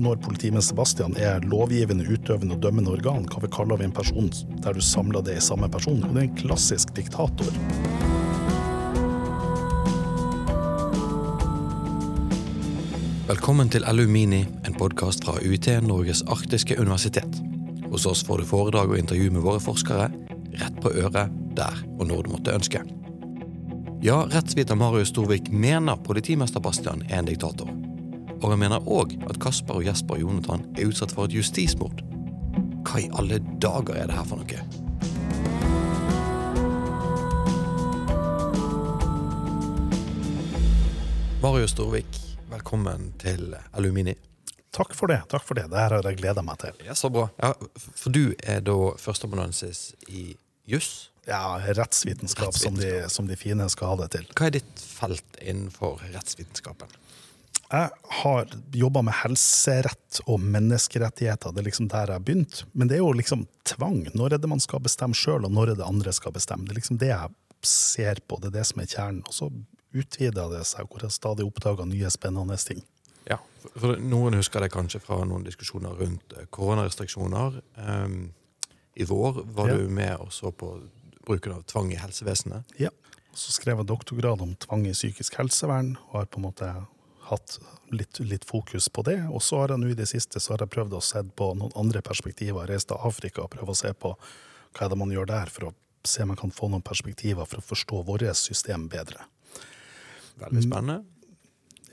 når politimester Sebastian er lovgivende, utøvende og dømmende organ, hva vi kaller vi en person der du samler det i samme person? Og det er en klassisk diktator. Velkommen til Alumini, en podkast fra UiT, Norges arktiske universitet. Hos oss får du foredrag og intervju med våre forskere, rett på øret, der og når du måtte ønske. Ja, rettsviter Marius Storvik mener politimester Bastian er en diktator. Og han mener òg at Kasper og Jesper Jonathan er utsatt for et justismord. Hva i alle dager er det her for noe? Marius Storvik, velkommen til Alumini. Takk for det. takk for det. Det her har jeg gleda meg til. Ja, Så bra. Ja, for du er da førsteamanuensis i juss? Ja, rettsvitenskap, Som, de, som de fine skal ha det til. Hva er ditt felt innenfor rettsvitenskapen? Jeg har jobba med helserett og menneskerettigheter. Det er liksom der jeg har begynt. Men det er jo liksom tvang. Når er det man skal bestemme sjøl, og når er det andre skal bestemme? Det er liksom det jeg ser på. Det er det som er kjernen. Og så utvider det seg, hvor jeg stadig oppdager nye, spennende ting. Ja, for Noen husker det kanskje fra noen diskusjoner rundt eh, koronarestriksjoner. Um, I vår var ja. du med og så på bruken av tvang i helsevesenet. Ja. Så skrev jeg doktorgrad om tvang i psykisk helsevern, og har på en måte hatt litt, litt fokus på det. Og så har jeg nå i det siste så har jeg prøvd å se på noen andre perspektiver. Reist til Afrika og prøvd å se på hva er det man gjør der, for å se om man kan få noen perspektiver for å forstå vårt system bedre. Veldig spennende.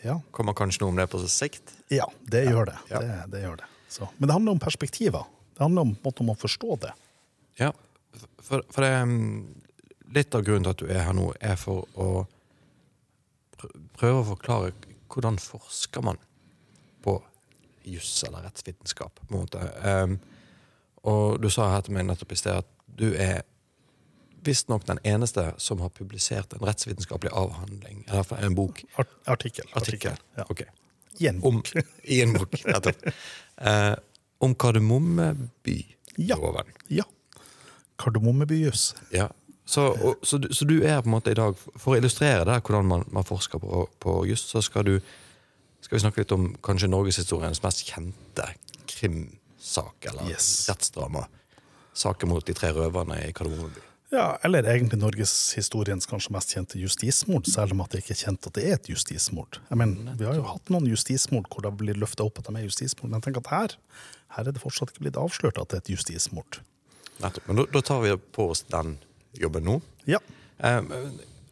Ja. Kommer kanskje noe om det på sikt? Ja, det gjør det. Ja. det, det gjør det. Så. Men det handler om perspektiver. Det handler om, om å forstå det. Ja, for, for det, litt av grunnen til at du er her nå, er for å prøve å forklare hvordan forsker man på juss eller rettsvitenskap. på en måte. Um, og du sa her til meg nettopp i sted at du er visstnok den eneste som har publisert en rettsvitenskapelig avhandling, eller en bok. Art artikkel. Artikkel, ja. ok. I en bok. Om, I en bok, nettopp. uh, om Kardemommeby-loven. Ja. ja. Kardemommebyjuss. Ja. Så, og, så, så, du er på en måte i dag For å illustrere det, hvordan man, man forsker på, på juss, så skal du skal vi snakke litt om kanskje norgeshistoriens mest kjente krimsak, eller yes. rettsdrama. Saken mot de tre røverne i Kardemommeby. Ja, eller egentlig norgeshistoriens kanskje mest kjente justismord, selv om at det ikke er kjent at det er et justismord. Jeg mener, Vi har jo hatt noen justismord hvor det blir løfta opp at de er justismord, men tenk at her, her er det fortsatt ikke blitt avslørt at det er et justismord. Nettopp. Men da, tar vi på oss den jobben nå. Ja. Um,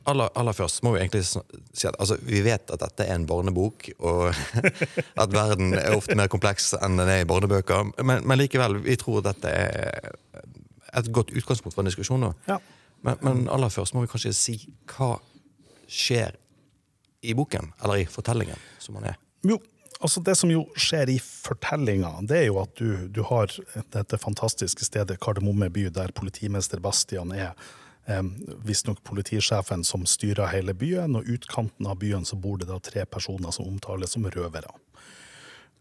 aller, aller, først må vi egentlig si at altså, vi vet at dette er en barnebok, og at verden er ofte mer kompleks enn den er i barnebøker. Men, men likevel, vi tror dette er et godt utgangspunkt for en diskusjon. Ja. Men, men, aller først må vi kanskje si hva skjer i boken, eller i fortellingen, som man er. Jo, altså Det som jo skjer i fortellinga, det er jo at du, du har dette fantastiske stedet Kardemomme by, der politimester Bastian er eh, visstnok politisjefen som styrer hele byen, og utkanten av byen så bor det da tre personer som omtales som røvere.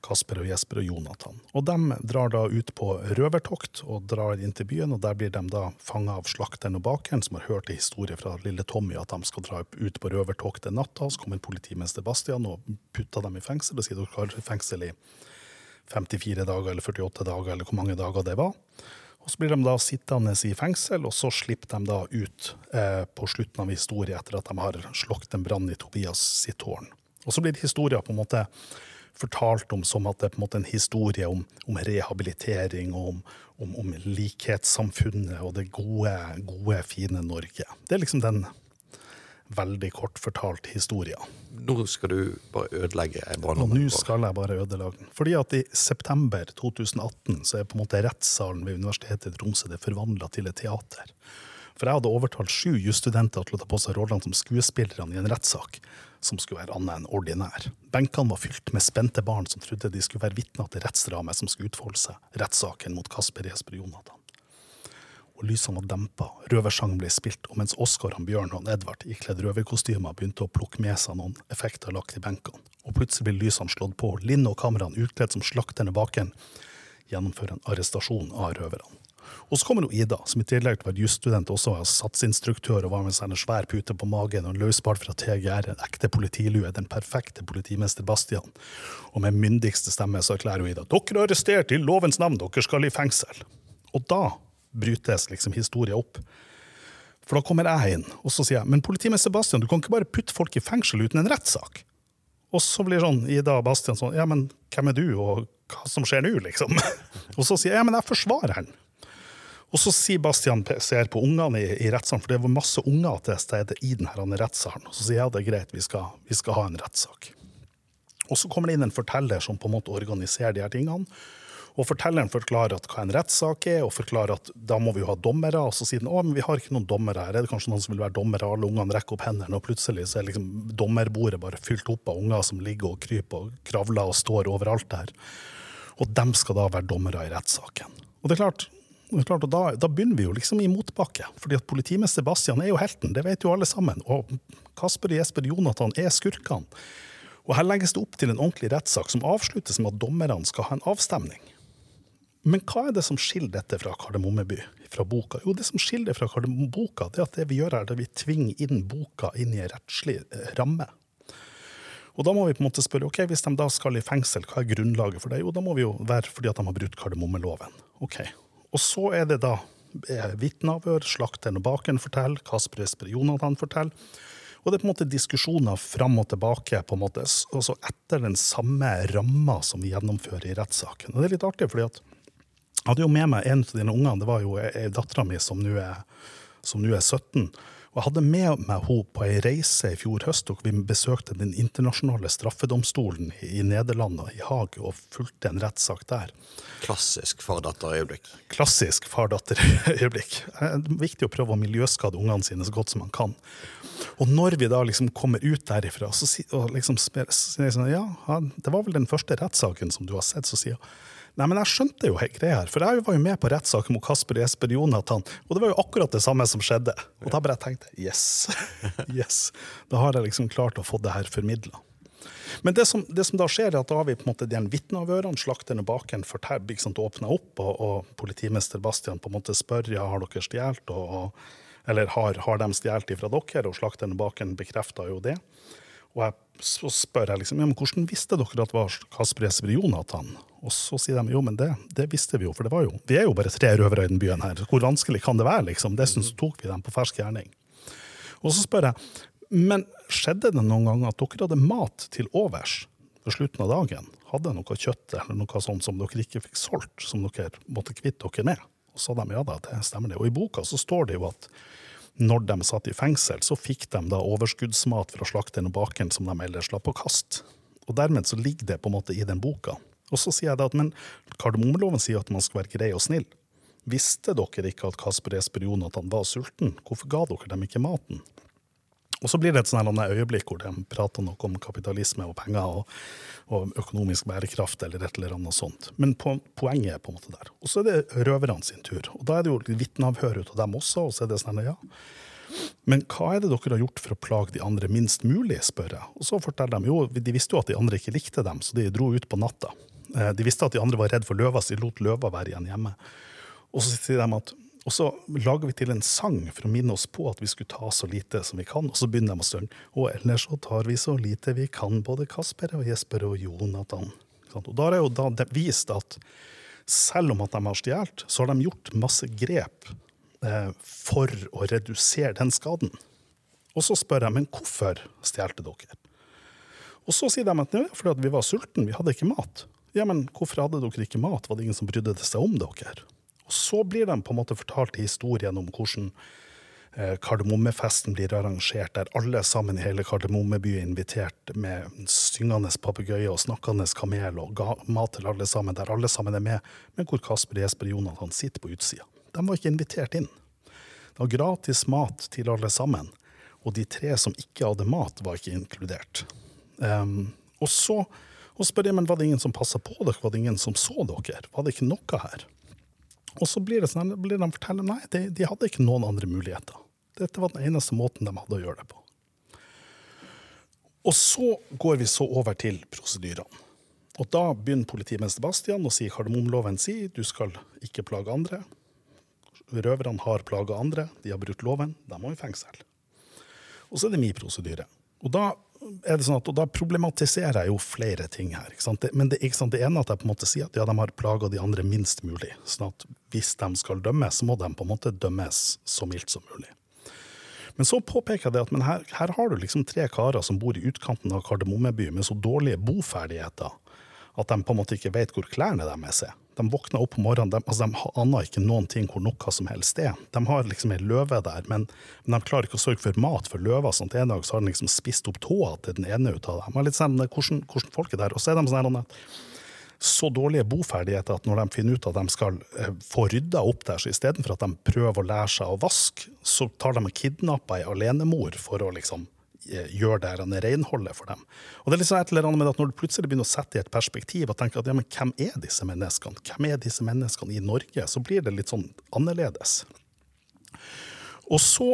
Kasper og Jesper og Jonathan. Og De drar da ut på røvertokt og drar inn til byen, og der blir de da fanga av slakteren og bakeren, som har hørt en historie fra lille Tommy at de skal dra ut på røvertokt den natta. Så kommer politimester Bastian og putter dem i fengsel og sier de har fengsel i 54 dager eller 48 dager, eller hvor mange dager det var. Og Så blir de da sittende i fengsel, og så slipper de da ut eh, på slutten av historien etter at de har slukket en brann i Tobias sitt tårn. Og så blir historien på en måte fortalt om som at det er på en måte en historie om, om rehabilitering og om, om, om, likhetssamfunnet og det gode, gode, fine Norge. Det er liksom den veldig kort fortalt historien. Nå skal du bare ødelegge banen? Nå skal jeg bare ødelegge den. Fordi at i september 2018 så er på en måte rettssalen ved Universitetet i Tromsø forvandla til et teater. For jeg hadde overtalt sju jusstudenter til å ta på seg rollene som skuespillerne i en rettssak som skulle være annet enn ordinær. Benkene var fylt med spente barn som trodde de skulle være vitner til rettsdramaet som skulle utfolde seg, rettssaken mot Kasper Jesper Jonathan. Og lysene var dempa, røversangen ble spilt, og mens Oskar, Bjørn og Edvard ikledd røverkostymer begynte å plukke med seg noen effekter lagt i benkene, og plutselig ble lysene slått på, Linn og kameraene utkledd som slakterne baken, gjennomfører en arrestasjon av røverne. Og så kommer jo Ida, som i tillegg til å være jusstudent også var satsinstruktør og var med seg en svær pute på magen og løsbart fra TGR, en ekte politilue, den perfekte politimester Bastian. Og med myndigste stemme så erklærer Ida dere er arrestert i lovens navn, dere skal i fengsel. Og da brytes liksom historien opp. For da kommer jeg inn og så sier jeg, men politimester Bastian, du kan ikke bare putte folk i fengsel uten en rettssak. Og så blir sånn Ida og Bastian sånn, ja, men hvem er du, og hva som skjer nå, liksom? og så sier jeg, ja, men jeg forsvarer han. Og så sier Bastian ser på ungene i, i rettssalen, for det var masse unger til stede i denne rettssalen. Så sier jeg ja, det er greit, vi skal, vi skal ha en rettssak. Og så kommer det inn en forteller som på en måte organiserer de her tingene. Og fortelleren forklarer at hva en rettssak er, og forklarer at da må vi jo ha dommere. Og så sier den å, men vi har ikke noen dommere her. Er det kanskje noen som vil være dommere? Alle ungene rekker opp hendene, og plutselig så er liksom dommerbordet bare fylt opp av unger som ligger og kryper og kravler og står overalt der. Og dem skal da være dommere i rettssaken. Og det er klart, det er klart da, da, begynner vi jo liksom i motbakke. fordi at politimester Bastian er jo helten, det vet jo alle sammen. Og Kasper og Jesper Jonathan er skurkene. Og her legges det opp til en ordentlig rettssak som avsluttes med at dommerne skal ha en avstemning. Men hva er det som skiller dette fra Kardemommeby, fra boka? Jo, det som skiller det fra Kardemommeboka, det er at det vi gjør her, det er at vi tvinger inn boka inn i en rettslig eh, ramme. Og da må vi på en måte spørre ok, hvis de da skal i fengsel, hva er grunnlaget for det? Jo, da må vi jo være fordi at de har brutt kardemommeloven. Ok. Og så er det da eh, vitneavhør, slakteren og bakeren forteller, Kasper Esper Jonathan forteller. Og det er på en måte diskusjoner fram og tilbake på en måte, altså etter den samme ramma som vi gjennomfører i rettssaken. Og det er litt artig, fordi at jeg hadde jo med meg en av dine ungene, det var jo ei dattera mi som nå er, er 17. Og jeg hadde med meg henne på ei reise i fjor høst, og vi besøkte Den internasjonale straffedomstolen i Nederland, i Haag, og fulgte en rettssak der. Klassisk far-datter-øyeblikk. Klassisk far-datter-øyeblikk. Det er viktig å prøve å miljøskade ungene sine så godt som man kan. Og når vi da liksom kommer ut derifra, så og liksom spør, sånn, ja, det var vel den første rettssaken som du har sett, så sier hun Nei, men jeg skjønte jo greia her, for jeg var jo med på rettssaken mot Kasper Jesper Jonathan, og det var jo akkurat det samme som skjedde. Og da bare tenkte jeg yes, yes, da har jeg liksom klart å få det her formidla. Men det som, det som, da skjer, er at da har vi på en måte den vitneavhørene, slakteren og bakeren åpner opp, og, og, politimester Bastian på en måte spør ja, har dere stjålet, eller har, har de stjålet fra dere, og slakteren og bakeren bekrefta jo det. Og jeg, så spør jeg liksom, ja, men hvordan visste dere at det var Kasper Jesper Jonathan? Og så sier de jo, men det, det, visste vi jo, for det var jo, vi er jo bare tre røvere i den byen her. Hvor vanskelig kan det være? liksom? Det syns tok vi dem på fersk gjerning. Og så spør jeg, men skjedde det noen gang at dere hadde mat til overs ved slutten av dagen? Hadde noe kjøtt eller noe sånt som dere ikke fikk solgt, som dere måtte kvitte dere med? Og så de ja da, det stemmer det. Og i boka så står det jo at når de satt i fengsel, så fikk de da overskuddsmat fra slakteren og bakeren som de ellers la på kast. Og dermed så ligger det på en måte i den boka. Og så sier jeg da at men kardemommeloven sier at man skal være grei og snill. Visste dere ikke at Kasper Esper Jonathan var sulten? Hvorfor ga dere dem ikke maten? Og så blir det et sånt øyeblikk hvor de prater noe om kapitalisme og penger og, og, økonomisk bærekraft eller et eller annet sånt. Men på, poenget er på en måte der. Og så er det røverne sin tur. Og da er det jo vitneavhør ut av dem også. og så er det sånn, ja. Men hva er det dere har gjort for å plage de andre minst mulig, spør jeg. Og så forteller de jo, de visste jo at de andre ikke likte dem, så de dro ut på natta. Eh, de visste at de andre var redd for løva, så de lot løva være igjen hjemme. Og så sier de at og så lager vi til en sang for å minne oss på at vi skulle ta så lite som vi kan. Og så begynner de å synge. Og ellers så tar vi så lite vi kan, både Kasper og Jesper og Jonathan. Og da er jo da vist at selv om at de har stjålet, så har de gjort masse grep eh, for å redusere den skaden. Og så spør jeg men hvorfor stjelte dere? Og så sier de at var fordi vi var sultne, vi hadde ikke mat. Ja, men hvorfor hadde dere ikke mat? Var det ingen som brydde seg om dere? Og så blir de på en måte fortalt historien om hvordan eh, Kardemommefesten blir arrangert, der alle sammen i hele Kardemommeby er invitert med syngende papegøye og snakkende kamel og mat til alle sammen, der alle sammen er med, men hvor Kasper Jesper og Jonathan sitter på utsida. De var ikke invitert inn. Det var gratis mat til alle sammen, og de tre som ikke hadde mat, var ikke inkludert. Um, og så og spør jeg, men var det ingen som passa på dere, var det ingen som så dere? Var det ikke noe her? Og så blir, det sånn, blir de fortelle nei, de, de hadde ikke noen andre muligheter. Dette var den eneste måten de hadde å gjøre det på. Og så går vi så over til prosedyrene. Og da begynner politimester Bastian å si kardemommeloven sier du skal ikke plage andre. røverne har plaga andre, de har brutt loven, de må i fengsel. Og så er det min prosedyre. Og da, er det sånn at, og da problematiserer jeg jo flere ting her. Ikke sant? Men det, ikke sant? det ene at jeg på en måte sier at ja, de har plaga de andre minst mulig. sånn at hvis de skal dømmes, så må de på en måte dømmes så mildt som mulig. Men så påpeker jeg det at her, her har du liksom tre karer som bor i utkanten av Kardemommeby med så dårlige boferdigheter at de på en måte ikke vet hvor klærne deres er. De våkner opp om morgenen, de, altså de aner ikke noen ting hvor noe som helst er. De har liksom ei løve der, men, men, de klarer ikke å sørge for mat for løva. sånn at En dag så har de liksom spist opp tåa til den ene ut av dem. litt sånn, hvordan, hvordan folk er der. Og så er de sånn at så dårlige boferdigheter at når de finner ut at de skal eh, få rydda opp der, så istedenfor at de prøver å lære seg å vaske, så tar de og kidnapper ei alenemor for å liksom eh, gjøre det renholdet for dem. Og det er liksom et eller annet med at Når du plutselig begynner å sette i et perspektiv og tenker at ja, men hvem er disse menneskene Hvem er disse menneskene i Norge, så blir det litt sånn annerledes. Og så,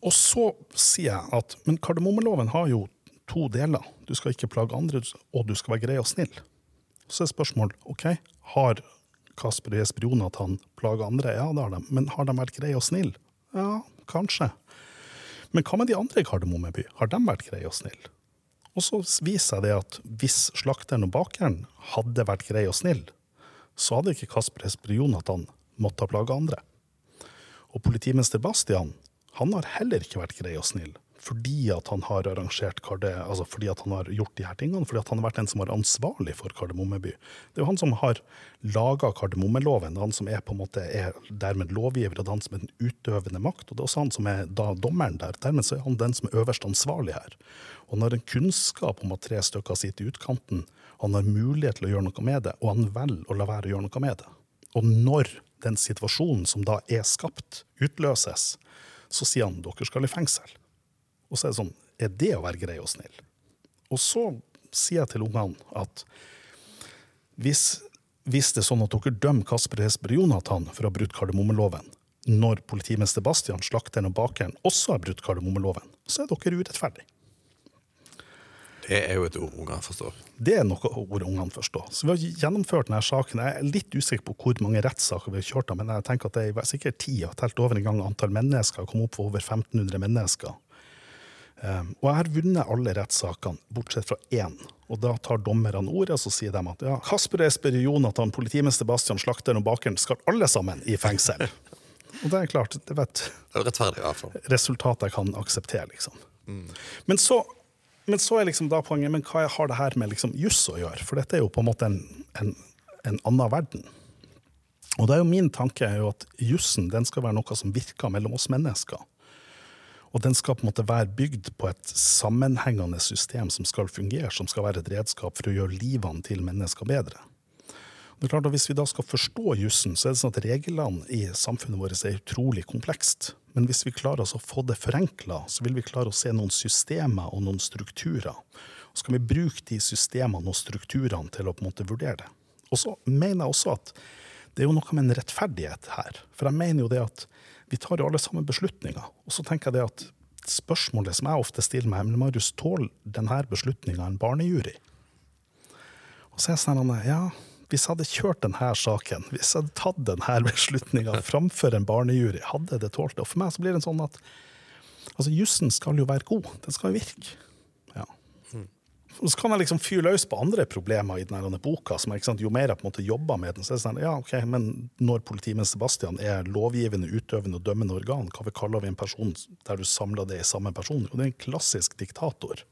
og så sier jeg at men kardemommeloven har jo to deler. Du skal ikke plage andre, og du skal være grei og snill. Så er spørsmålet ok, har Kasper og Jesper Jonathan plaga andre? Ja, det har de. Men har de vært greie og snille? Ja, kanskje. Men hva med de andre i Kardemomme Har de vært greie og snille? Og så viser jeg det at hvis slakteren og bakeren hadde vært greie og snille, så hadde ikke Kasper Hesper Jonathan måttet ha plaga andre. Og politimester Bastian han har heller ikke vært grei og snill fordi at han har arrangert karde, altså fordi at han har gjort de her tingene, fordi at han har vært den som var ansvarlig for Kardemommeby. Det er jo han som har laga kardemommeloven, han som er på en måte er dermed lovgiver, og han som er den utøvende makt. Og det er også han som er da dommeren der. Dermed så er han den som er øverst ansvarlig her. Og han har en kunnskap om at tre stykker sitter i utkanten, han har mulighet til å gjøre noe med det, og han velger å la være å gjøre noe med det. Og når den situasjonen som da er skapt, utløses, så sier han dere skal i fengsel. Og så er det sånn Er det å være grei og snill? Og så sier jeg til ungene at hvis, hvis, det er sånn at dere dømmer Kasper Hesper Jonathan for å ha brutt kardemommeloven, når politimester Bastian, slakteren og bakeren også har brutt kardemommeloven, så er dere urettferdige. Det er jo et ord ungene forstår. Det er noe ord ungene forstår. Så vi har gjennomført denne saken. Jeg er litt usikker på hvor mange rettssaker vi har kjørt av, men jeg tenker at det er sikkert ti. Jeg har telt over en gang antall mennesker, kom opp for over 1500 mennesker. Um, og jeg har vunnet alle rettssakene, bortsett fra én. Og da tar dommerne ordet, og så sier de at ja, Kasper Esper, Jonathan, politimester Bastian, slakteren og bakeren skal alle sammen i fengsel. og det er klart, det vet er rettferdig, i hvert fall. resultatet jeg kan akseptere, liksom. Mm. Men, så, men, så, er liksom da poenget men hva har det her med liksom juss å gjøre? For dette er jo på en måte en, en, en annen verden. Og da er jo min tanke er jo at jussen skal være noe som virker mellom oss mennesker. Og den skal på en måte være bygd på et sammenhengende system som skal fungere, som skal være et redskap for å gjøre livene til mennesker bedre. Det er klart at Hvis vi da skal forstå jussen, så er det sånn at reglene i samfunnet vårt er utrolig komplekst. Men hvis vi klarer oss å få det forenkla, så vil vi klare å se noen systemer og noen strukturer. Og så kan vi bruke de systemene og strukturene til å på en måte vurdere det. Og så mener jeg også at det er jo noe med en rettferdighet her. For jeg mener jo det at vi tar jo alle sammen beslutninger. Og så tenker jeg det at spørsmålet som jeg ofte stiller meg, men Marius, tåler denne beslutninga en barnejury? Og så er jeg sånn ja, hvis jeg hadde kjørt denne saken, hvis jeg hadde tatt denne beslutninga framfor en barnejury, hadde det tålt det? Og for meg så blir det sånn at altså, jussen skal jo være god. Den skal jo virke. Og så kan jeg liksom fyre løs på andre problemer i denne boka. som er, Jo mer jeg på en måte jobber med den, så er det sånn ja, ok, men når politimester Sebastian er lovgivende, utøvende og dømmende organ, hva vi kaller vi en person der du samler det i samme person? Og det er en klassisk diktator.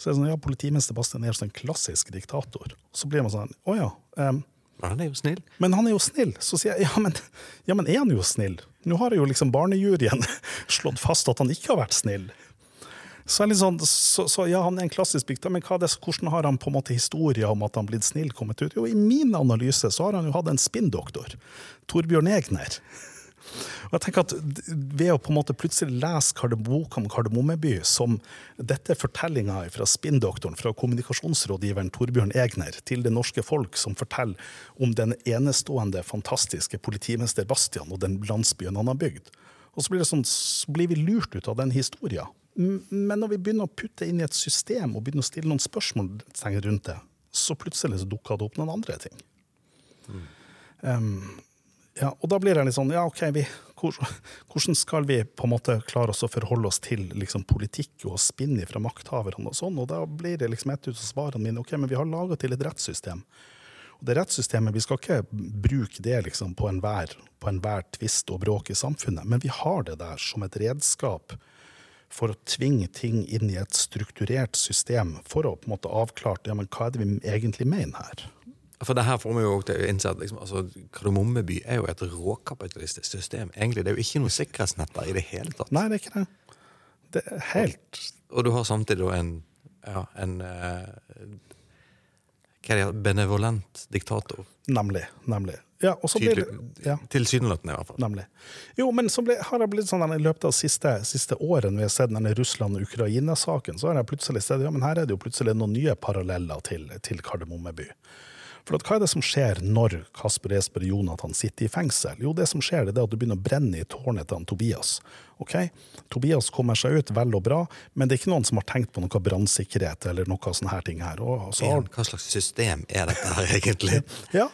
Så er det sånn, ja, politimester Sebastian er sånn en klassisk diktator. Så blir man sånn å ja. Um, men han er jo snill. Men han er jo snill. Så sier jeg ja, men, ja, men er han jo snill? Nå har jo liksom barnejuryen slått fast at han ikke har vært snill. Så, sånn, så, så, ja, han er en klassisk dikter, men det, hvordan har han på en måte historie om at han blitt snill kommet ut? Jo, I min analyse så har han jo hatt en spinndoktor, Torbjørn Egner. Og jeg tenker at Ved å på en måte plutselig lese boka om Kardemommeby som dette er fortellinga fra spinndoktoren, fra kommunikasjonsrådgiveren Torbjørn Egner, til det norske folk, som forteller om den enestående, fantastiske politimester Bastian og den landsbyen han har bygd. Og så blir, sånn, så blir vi lurt ut av den historien. Men når vi begynner å putte inn i et system og begynner å stille noen spørsmål rundt det, så plutselig så dukker det opp noen andre ting. Mm. Um, Ja, og da blir jeg litt sånn, ja, ok, vi, hvor, hvordan skal vi på en måte klare oss å forholde oss til liksom, politikk og spinn fra makthaverne og sånn? Og da blir det liksom et ut av svarene mine, ok, men vi har laga til et rettssystem. Og det rettssystemet, vi skal ikke bruke det liksom på enhver en tvist og bråk i samfunnet, men vi har det der som et redskap for å tvinge ting inn i et strukturert system for å på en måte avklare ja, men hva er det vi egentlig mener her. For det her får vi jo til å innse at liksom, altså, Kardemommeby er jo et råkapitalistisk system. Egentlig, Det er jo ikke noe sikkerhetsnett der i det hele tatt. Nei, det er ikke det. Det er helt Og du har samtidig en, ja, en uh, hva det, benevolent diktator. Nemlig. nemlig. Ja, Tydelig, ja. Tilsynelatende, i hvert fall. Nemlig. Jo, men så ble, har jeg blitt sånn I løpet av siste, siste årene vi har sett denne Russland-Ukraina-saken, så har jeg plutselig sett ja, men her er det jo plutselig noen nye paralleller til, til Kardemommeby. For hva er det som skjer når Kasper Esper Jonathan sitter i fengsel? Jo, det som skjer, det er at du begynner å brenne i tårnet til han Tobias. Ok? Tobias kommer seg ut vel og bra, men det er ikke noen som har tenkt på noe brannsikkerhet eller noe sånne her ting her. Og, har... Hva slags system er dette her, egentlig? ja,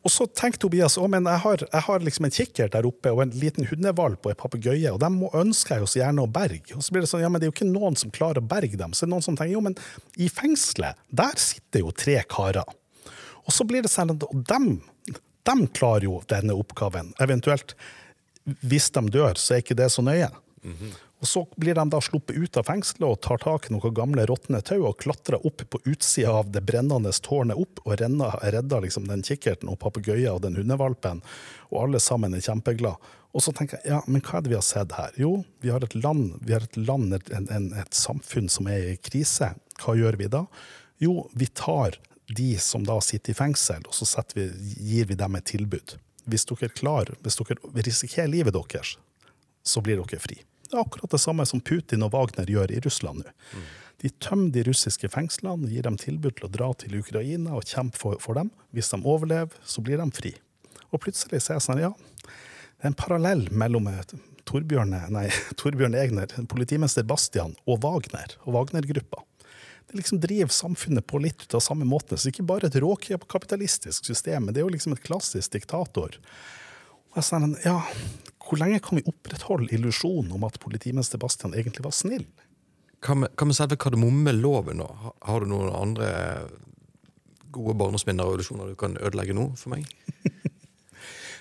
og så tenker Tobias å, men jeg har, jeg har liksom en kikkert der oppe og en liten hundevalp og en papegøye, og dem ønsker jeg jo så gjerne å berge. Og så blir det sånn, ja, men det er jo ikke noen som klarer å berge dem. Så det er noen som tenker jo, men i fengselet, der sitter jo tre karer. Og så blir det sånn at dem, dem klarer jo denne oppgaven. Eventuelt, hvis de dør, så er ikke det så nøye. Mm -hmm. Og Så blir de da sluppet ut av fengselet og tar tak i noen gamle råtne tau og klatrer opp på utsida av det brennende tårnet opp og redder liksom den kikkerten og papegøyen og den hundevalpen. Og alle sammen er kjempeglade. Og så tenker jeg ja, men hva er det vi har sett her? Jo, vi har et land, vi har et, land, et, et, et samfunn som er i krise. Hva gjør vi da? Jo, vi tar de som da sitter i fengsel, og så vi, gir vi dem et tilbud. Hvis dere klarer, hvis dere risikerer livet deres, så blir dere fri. Det er akkurat det samme som Putin og Wagner gjør i Russland nå. De tømmer de russiske fengslene, gir dem tilbud til å dra til Ukraina og kjempe for, for, dem. Hvis de overlever, så blir de fri. Og plutselig ser jeg sånn, ja, det er en parallell mellom eh, Torbjørn, nei, Torbjørn Egner, politimester Bastian og Wagner og Wagner-gruppa det liksom driver samfunnet på litt ut av samme måte. Så ikke bare et råkapitalistisk system, men det er jo liksom et klassisk diktator. Og jeg sa, ja, Hvor lenge kan vi opprettholde illusjonen om at politimester Bastian egentlig var snill? Hva med, hva med selve kardemommeloven? Har du noen andre gode barndomsminner og illusjoner du kan ødelegge nå for meg?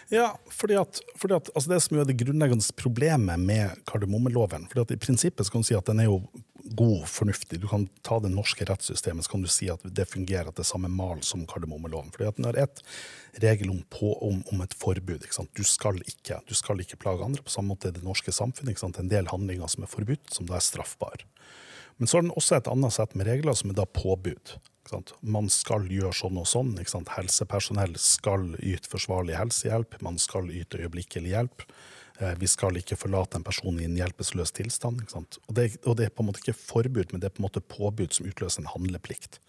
Ja, fordi at, fordi at altså Det som er det grunnleggende problemet med kardemommeloven fordi at I prinsippet så kan du si at den er jo god, fornuftig. Du kan ta det norske rettssystemet så kan du si at det fungerer etter samme mal som kardemommeloven. Fordi at Den har ett regel om, på, om, om, et forbud. Du skal, ikke, du, skal ikke, plage andre. På samme måte er det norske samfunnet. En del handlinger som er forbudt, som da er straffbare. Men så har den også et annet sett med regler som er da påbud. Man skal gjøre sånn og sånn. Helsepersonell skal yte forsvarlig helsehjelp. Man skal yte øyeblikkelig hjelp. Eh, vi skal ikke forlate en person i en hjelpeløs tilstand. Og det, og, det, er på en måte ikke forbud, men det er på en måte påbud som utløser en handleplikt.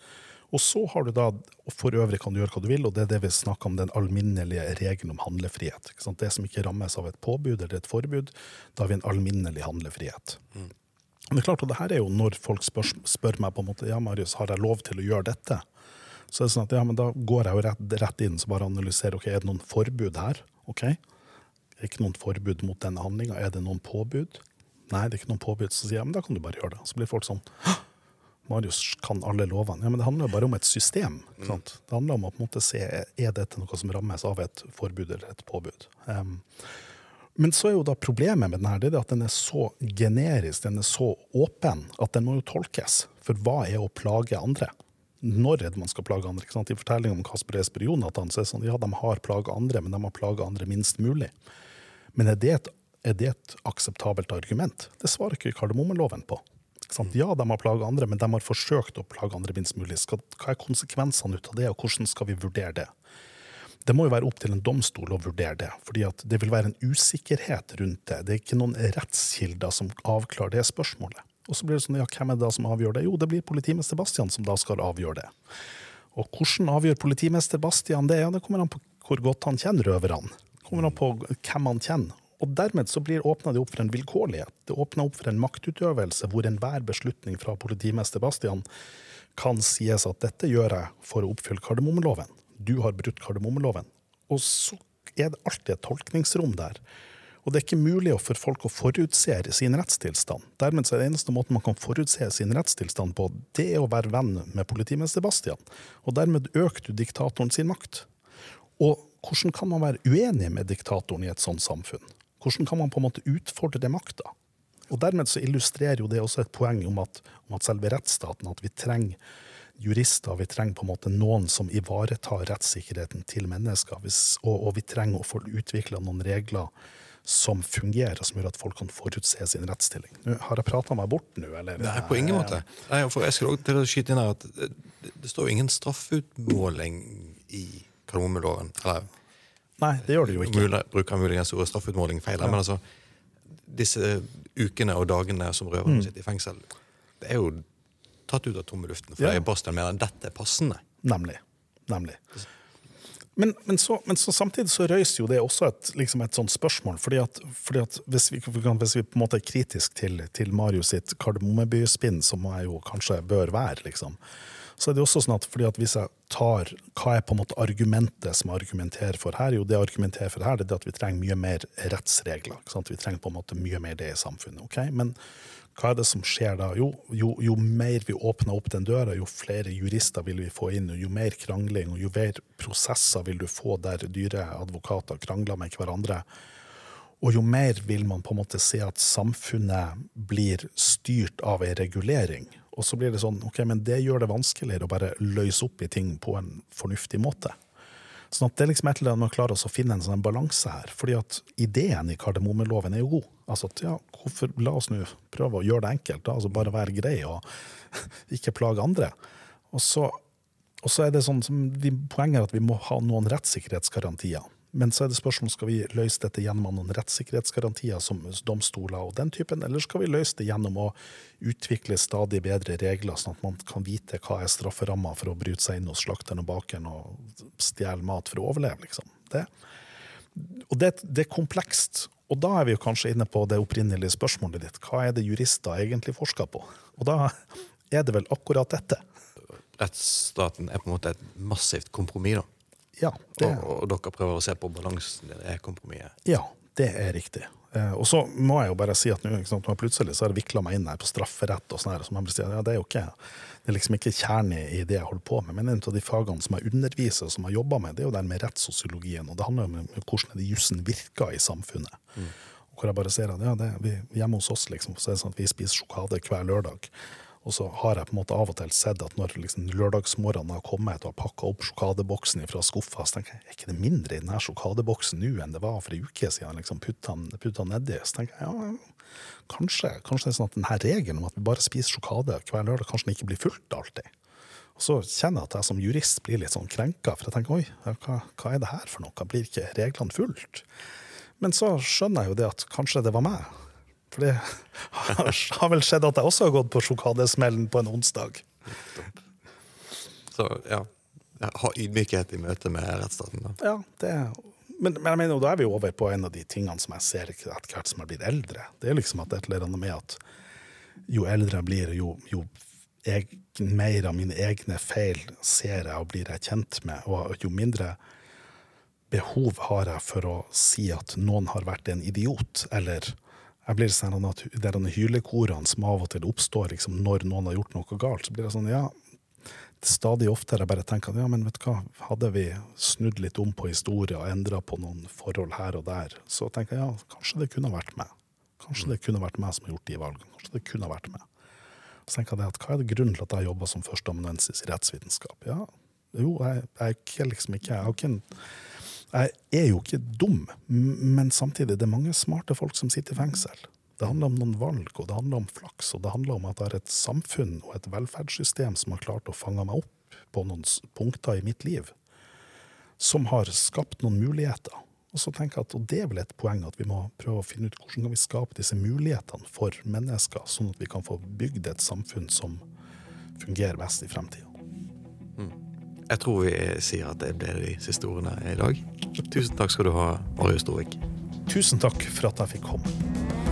Og så har du da, og For øvrig kan du gjøre hva du vil, og det er det vi snakker om, den alminnelige regelen om handlefrihet. Det som ikke rammes av et påbud eller et forbud, da har vi en alminnelig handlefrihet. Mm. Men det er klart, og det her er jo når folk spør, spør, meg på en måte, ja Marius, har jeg lov til å gjøre dette, så er det sånn at ja, men da går jeg jo rett, rett inn så bare analyserer ok, er det noen forbud her. ok? Det er ikke noen forbud mot denne handlinga. Er det noen påbud? Nei, det er ikke noen påbud. Så sier jeg men da kan du bare gjøre det. Så blir folk sånn Marius kan alle lovene. Ja, men det handler jo bare om et system. Mm. Det handler om å på en måte se er dette noe som rammes av et forbud eller et påbud. Um, men så er jo da problemet med den her, det er at den er så generisk, den er så åpen, at den må jo tolkes. For hva er å plage andre? Når er det man skal plage andre? I fortellingen om Kasper Esper Jonathan så er det sånn, ja, de har plaga andre, men de har plaga andre minst mulig. Men er det, et, er det et akseptabelt argument? Det svarer ikke kardemommeloven på. Ja, de har plaga andre, men de har forsøkt å plage andre minst mulig. Skal, hva er konsekvensene ut av det, og hvordan skal vi vurdere det? Det må jo være opp til en domstol å vurdere det, fordi det vil være en usikkerhet rundt det. Det er ikke noen rettskilder som avklarer det spørsmålet. Og så blir det sånn, ja, hvem er det da som avgjør det? Jo, det blir politimester Bastian som da skal avgjøre det. Og hvordan avgjør politimester Bastian det? Ja, Det kommer an på hvor godt han kjenner røverne kommer an på hvem man kjenner. Og Dermed så blir åpna det opp for en vilkårlighet. Det åpner opp for en maktutøvelse hvor enhver beslutning fra politimester Bastian kan sies at dette gjør jeg for å oppfylle kardemommeloven. Du har brutt kardemommeloven. Og så er det alltid et tolkningsrom der. Og det er ikke mulig for folk å forutse sin rettstilstand. Dermed så er det eneste måten man kan forutse sin rettstilstand på, det er å være venn med politimester Bastian. Og dermed øker du diktatoren sin makt. Og hvordan kan man være uenig med diktatoren i et sånt samfunn? Hvordan kan man på en måte utfordre makta? Og dermed så illustrerer jo det også et poeng om at, om at selve rettsstaten, at vi trenger jurister, vi trenger på en måte noen som ivaretar rettssikkerheten til mennesker. Hvis, og, og, vi trenger å få utvikla noen regler som fungerer, som gjør at folk kan forutse sin rettsstilling. Nå, har jeg prata meg bort nå, eller? Nei, på ingen måte. Nei, jeg skal også til å skyte inn her at det, det står jo ingen straffutmåling i kardemommeloven. Nei, det gjør det jo ikke. Mulig, bruker muligens ordet straffeutmåling feil, ja. men altså disse ukene og dagene som røverne mm. sitter i fengsel, det er jo tatt ut av tomme luften. For ja. jeg Bastian mener dette er passende. Nemlig. Nemlig. Men, men, så, men så samtidig så røyser jo det også et, liksom et sånt spørsmål. fordi at, fordi at hvis, vi, hvis, vi, på en måte er kritisk til, til Marius sitt Kardemommeby-spinn, som jeg jo kanskje bør være, liksom, så er det også sånn at fordi at hvis jeg tar hva er på en måte argumentet som jeg argumenterer for her, jo det jeg argumenterer for her, det er at vi trenger mye mer rettsregler. Vi trenger på en måte mye mer det i samfunnet. Okay? Men hva er det som skjer da? Jo, jo, jo, mer vi åpner opp den døra, jo flere jurister vil vi få inn, og jo mer krangling og jo mer prosesser vil du få der dyre advokater krangler med hverandre. Og jo mer vil man på en måte se at samfunnet blir styrt av ei regulering. Og så blir det sånn, ok, men det gjør det vanskeligere å bare løse opp i ting på en fornuftig måte. Sånn at det er liksom et eller annet man klarer å finne en sånn balanse her. fordi at ideen i kardemommeloven er jo god. Altså at ja, hvorfor, La oss nå prøve å gjøre det enkelt. da, altså Bare være grei og ikke plage andre. Og så, og så er det sånn, Poenget er at vi må ha noen rettssikkerhetsgarantier. Men så er det spørsmål skal vi løse dette gjennom noen rettssikkerhetsgarantier som domstoler og den typen, eller skal vi løse det gjennom å utvikle stadig bedre regler, sånn at man kan vite hva er strafferamma for å bryte seg inn hos slakteren og bakeren og stjele mat for å overleve, liksom. Det. Og det, det, er komplekst. Og da er vi jo kanskje inne på det opprinnelige spørsmålet ditt. Hva er det jurister egentlig forsker på? Og da er det vel akkurat dette. Rettsstaten er på en måte et massivt kompromiss, da? Ja, det... og, og, dere prøver å se på balansen i det kompromisset? Ja, det er riktig. Eh, og så må jeg jo bare si at nå, sant, plutselig så har jeg vikla meg inn her på strafferett, og sånn her, så man si, ja, det er jo ikke det er liksom ikke kjernen i det jeg holder på med. Men en av de fagene som jeg underviser og som jeg jobber med, det er jo den med rettssosiologien. Og det handler jo om hvordan jussen virker i samfunnet. Mm. Hvor jeg bare ser at ja, det, vi, hjemme hos oss liksom, så er det sånn at vi spiser sjokolade hver lørdag. Og så har jeg på en måte av og til sett at når liksom lørdagsmorgenen har kommet og har pakka opp sjokadeboksen fra skuffa, så tenker jeg er ikke det mindre i denne sjokadeboksen nå enn det var for ei uke siden? liksom Putta den nedi. Så tenker jeg ja, kanskje, kanskje det er sånn at denne regelen om at vi bare spiser sjokade hver lørdag, kanskje den ikke blir fulgt alltid. Og så kjenner jeg at jeg som jurist blir litt sånn krenka, for jeg tenker oi, hva, hva er det her for noe? Blir ikke reglene fulgt? Men så skjønner jeg jo det at kanskje det var meg for det har vel skjedd at jeg også har gått på sjokadesmellen på en onsdag. Så ja. Ha ydmykhet i møte med rettsstaten. da. Ja, det men, men, jeg mener, da er vi over på en av de tingene som jeg ser etter hvert som jeg blir eldre. Det er liksom at et eller annet med at jo eldre jeg blir, jo, jo jeg, mer av mine egne feil ser jeg og blir jeg kjent med, og jo mindre behov har jeg for å si at noen har vært en idiot, eller jeg blir sånn at Det er hylekorene som av og til oppstår liksom, når noen har gjort noe galt, så blir det sånn ja, stadig oftere bare tenker at ja, men vet du hva, hadde vi snudd litt om på historien og endra på noen forhold her og der, så tenker jeg ja, kanskje det kunne vært meg. Kanskje det kunne vært meg som har gjort de valgene. Kanskje det kunne vært meg. Så tenker jeg at hva er det grunnen til at jeg jobber som førsteamanuensis i rettsvitenskap? Ja, jo, jeg, jeg, liksom ikke Jeg har ikke en jeg er jo ikke dum, men samtidig det er mange smarte folk som sitter i fengsel. Det handler om noen valg, og det handler om flaks, og det handler om at det er et samfunn og et velferdssystem som har klart å fange meg opp på noen punkter i mitt liv, som har skapt noen muligheter. Og så tenker jeg at, og det er vel et poeng at vi må prøve å finne ut hvordan kan vi skape disse mulighetene for mennesker, sånn at vi kan få bygd et samfunn som fungerer best i fremtida. Mm. Jeg tror vi sier at det ble de siste ordene i dag. Tusen takk skal du ha, Marius Storvik. Tusen takk for at jeg fikk komme.